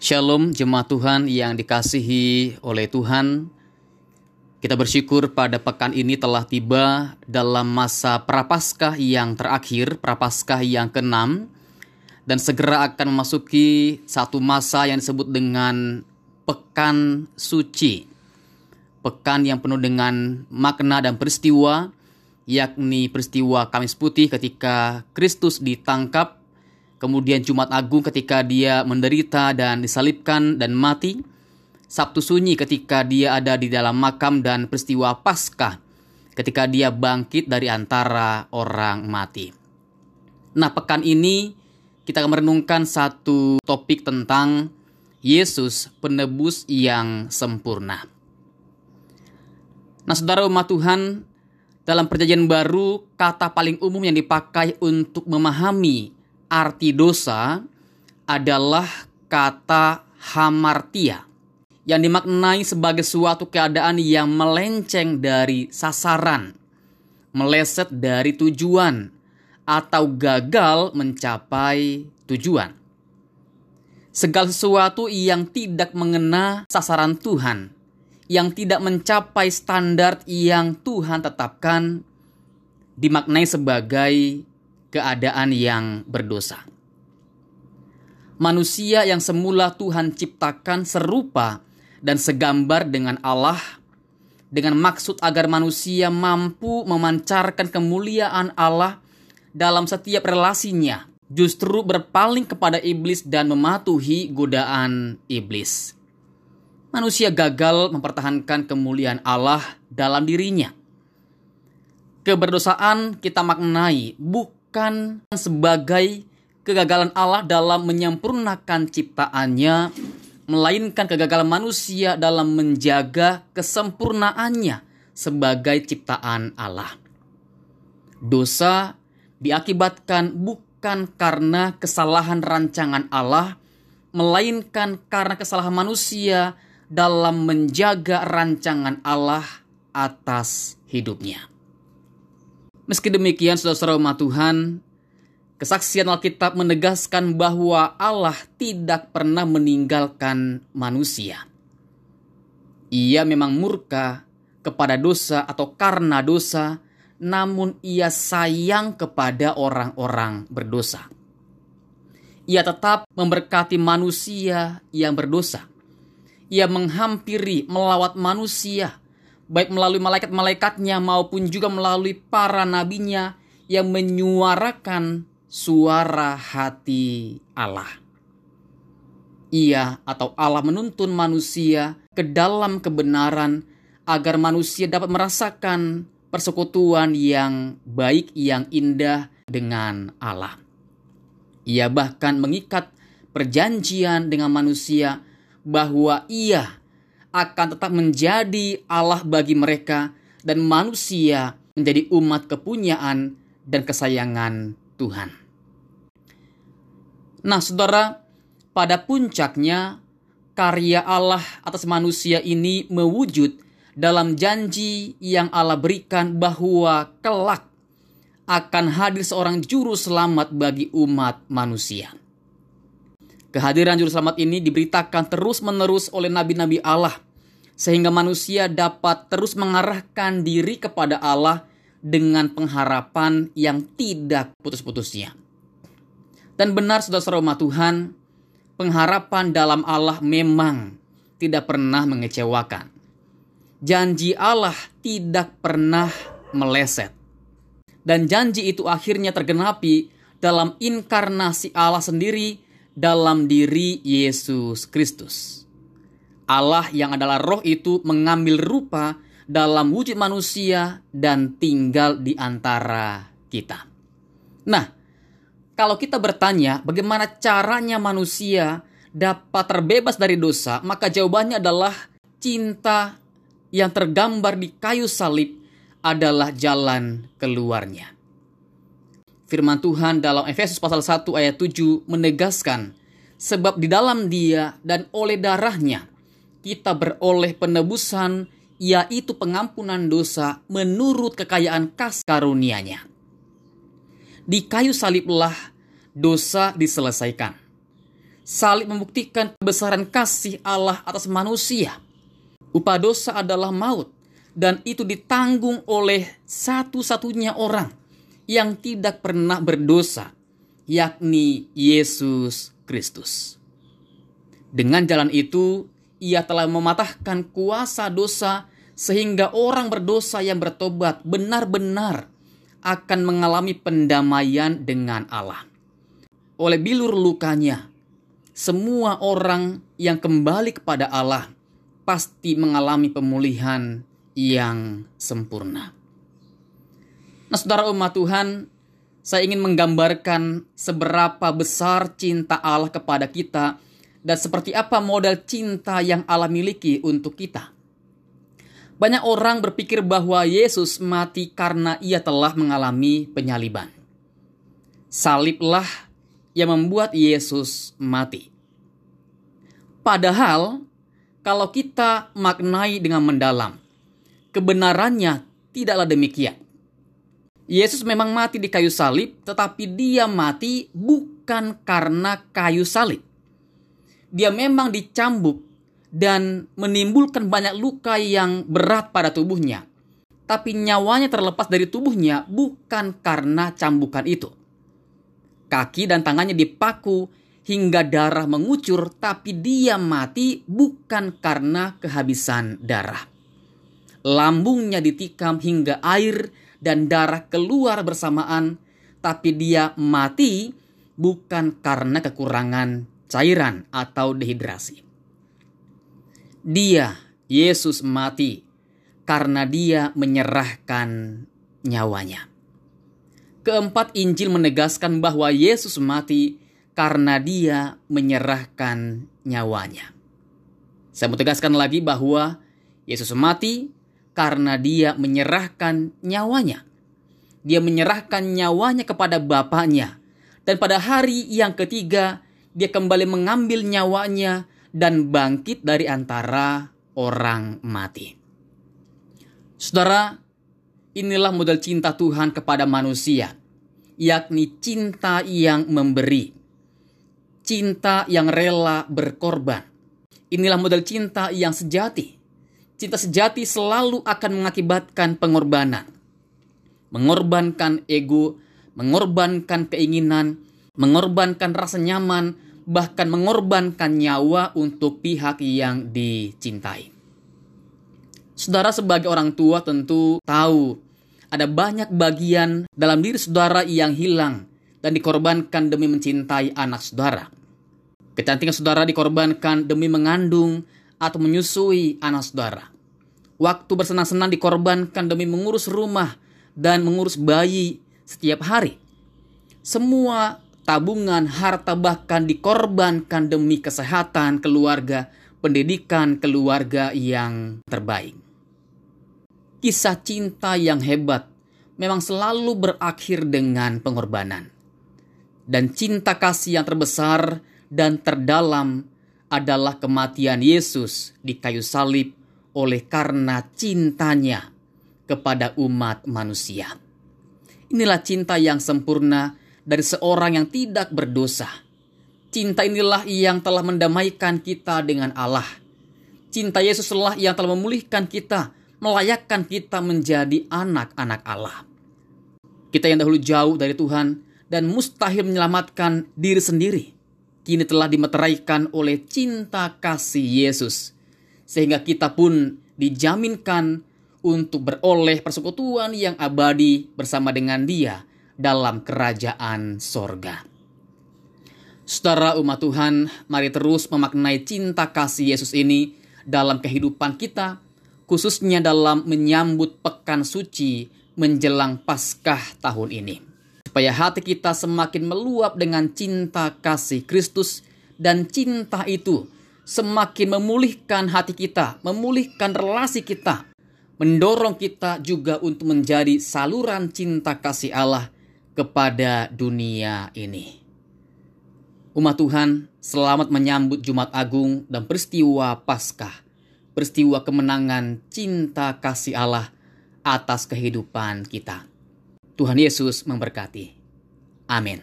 Shalom jemaat Tuhan yang dikasihi oleh Tuhan. Kita bersyukur pada pekan ini telah tiba dalam masa prapaskah yang terakhir, prapaskah yang keenam, dan segera akan memasuki satu masa yang disebut dengan pekan suci. Pekan yang penuh dengan makna dan peristiwa, yakni peristiwa Kamis Putih ketika Kristus ditangkap, kemudian Jumat Agung ketika dia menderita dan disalibkan dan mati, Sabtu sunyi ketika dia ada di dalam makam dan peristiwa Paskah ketika dia bangkit dari antara orang mati. Nah, pekan ini kita akan merenungkan satu topik tentang Yesus penebus yang sempurna. Nah, saudara umat Tuhan, dalam perjanjian baru, kata paling umum yang dipakai untuk memahami arti dosa adalah kata hamartia yang dimaknai sebagai suatu keadaan yang melenceng dari sasaran, meleset dari tujuan, atau gagal mencapai tujuan. Segala sesuatu yang tidak mengena sasaran Tuhan, yang tidak mencapai standar yang Tuhan tetapkan, dimaknai sebagai keadaan yang berdosa. Manusia yang semula Tuhan ciptakan serupa dan segambar dengan Allah dengan maksud agar manusia mampu memancarkan kemuliaan Allah dalam setiap relasinya, justru berpaling kepada iblis dan mematuhi godaan iblis. Manusia gagal mempertahankan kemuliaan Allah dalam dirinya. Keberdosaan kita maknai bukan sebagai kegagalan Allah dalam menyempurnakan ciptaannya, melainkan kegagalan manusia dalam menjaga kesempurnaannya sebagai ciptaan Allah. Dosa diakibatkan bukan karena kesalahan rancangan Allah, melainkan karena kesalahan manusia dalam menjaga rancangan Allah atas hidupnya. Meski demikian, saudara-saudara umat Tuhan, Kesaksian Alkitab menegaskan bahwa Allah tidak pernah meninggalkan manusia. Ia memang murka kepada dosa atau karena dosa, namun ia sayang kepada orang-orang berdosa. Ia tetap memberkati manusia yang berdosa. Ia menghampiri, melawat manusia, baik melalui malaikat-malaikatnya maupun juga melalui para nabinya yang menyuarakan suara hati Allah. Ia atau Allah menuntun manusia ke dalam kebenaran agar manusia dapat merasakan persekutuan yang baik yang indah dengan Allah. Ia bahkan mengikat perjanjian dengan manusia bahwa ia akan tetap menjadi Allah bagi mereka dan manusia menjadi umat kepunyaan dan kesayangan Tuhan. Nah, saudara, pada puncaknya karya Allah atas manusia ini mewujud dalam janji yang Allah berikan bahwa kelak akan hadir seorang juru selamat bagi umat manusia. Kehadiran juru selamat ini diberitakan terus-menerus oleh nabi-nabi Allah sehingga manusia dapat terus mengarahkan diri kepada Allah dengan pengharapan yang tidak putus-putusnya. Dan benar saudara-saudara umat Tuhan, pengharapan dalam Allah memang tidak pernah mengecewakan. Janji Allah tidak pernah meleset. Dan janji itu akhirnya tergenapi dalam inkarnasi Allah sendiri dalam diri Yesus Kristus. Allah yang adalah roh itu mengambil rupa dalam wujud manusia dan tinggal di antara kita. Nah, kalau kita bertanya bagaimana caranya manusia dapat terbebas dari dosa, maka jawabannya adalah cinta yang tergambar di kayu salib adalah jalan keluarnya. Firman Tuhan dalam Efesus pasal 1 ayat 7 menegaskan, sebab di dalam dia dan oleh darahnya kita beroleh penebusan yaitu pengampunan dosa menurut kekayaan kas karunia-Nya. Di kayu saliblah dosa diselesaikan. Salib membuktikan kebesaran kasih Allah atas manusia. Upah dosa adalah maut, dan itu ditanggung oleh satu-satunya orang yang tidak pernah berdosa, yakni Yesus Kristus. Dengan jalan itu, ia telah mematahkan kuasa dosa sehingga orang berdosa yang bertobat benar-benar akan mengalami pendamaian dengan Allah. Oleh bilur lukanya, semua orang yang kembali kepada Allah pasti mengalami pemulihan yang sempurna. Nah, saudara umat Tuhan, saya ingin menggambarkan seberapa besar cinta Allah kepada kita dan seperti apa model cinta yang Allah miliki untuk kita. Banyak orang berpikir bahwa Yesus mati karena ia telah mengalami penyaliban. Saliblah yang membuat Yesus mati. Padahal, kalau kita maknai dengan mendalam, kebenarannya tidaklah demikian. Yesus memang mati di kayu salib, tetapi dia mati bukan karena kayu salib dia memang dicambuk dan menimbulkan banyak luka yang berat pada tubuhnya. Tapi nyawanya terlepas dari tubuhnya bukan karena cambukan itu. Kaki dan tangannya dipaku hingga darah mengucur, tapi dia mati bukan karena kehabisan darah. Lambungnya ditikam hingga air dan darah keluar bersamaan, tapi dia mati bukan karena kekurangan cairan atau dehidrasi. Dia, Yesus mati karena dia menyerahkan nyawanya. Keempat, Injil menegaskan bahwa Yesus mati karena dia menyerahkan nyawanya. Saya mau tegaskan lagi bahwa Yesus mati karena dia menyerahkan nyawanya. Dia menyerahkan nyawanya kepada Bapaknya. Dan pada hari yang ketiga, dia kembali mengambil nyawanya dan bangkit dari antara orang mati. Saudara, inilah model cinta Tuhan kepada manusia, yakni cinta yang memberi, cinta yang rela berkorban. Inilah model cinta yang sejati. Cinta sejati selalu akan mengakibatkan pengorbanan, mengorbankan ego, mengorbankan keinginan, mengorbankan rasa nyaman, bahkan mengorbankan nyawa untuk pihak yang dicintai. Saudara sebagai orang tua tentu tahu ada banyak bagian dalam diri saudara yang hilang dan dikorbankan demi mencintai anak saudara. Kecantikan saudara dikorbankan demi mengandung atau menyusui anak saudara. Waktu bersenang-senang dikorbankan demi mengurus rumah dan mengurus bayi setiap hari. Semua tabungan, harta bahkan dikorbankan demi kesehatan keluarga, pendidikan keluarga yang terbaik. Kisah cinta yang hebat memang selalu berakhir dengan pengorbanan. Dan cinta kasih yang terbesar dan terdalam adalah kematian Yesus di kayu salib oleh karena cintanya kepada umat manusia. Inilah cinta yang sempurna dari seorang yang tidak berdosa. Cinta inilah yang telah mendamaikan kita dengan Allah. Cinta Yesuslah yang telah memulihkan kita, melayakkan kita menjadi anak-anak Allah. Kita yang dahulu jauh dari Tuhan dan mustahil menyelamatkan diri sendiri, kini telah dimeteraikan oleh cinta kasih Yesus. Sehingga kita pun dijaminkan untuk beroleh persekutuan yang abadi bersama dengan dia dalam kerajaan sorga. Saudara umat Tuhan, mari terus memaknai cinta kasih Yesus ini dalam kehidupan kita, khususnya dalam menyambut pekan suci menjelang Paskah tahun ini. Supaya hati kita semakin meluap dengan cinta kasih Kristus dan cinta itu semakin memulihkan hati kita, memulihkan relasi kita, mendorong kita juga untuk menjadi saluran cinta kasih Allah kepada dunia ini. Umat Tuhan, selamat menyambut Jumat Agung dan peristiwa Paskah, peristiwa kemenangan cinta kasih Allah atas kehidupan kita. Tuhan Yesus memberkati. Amin.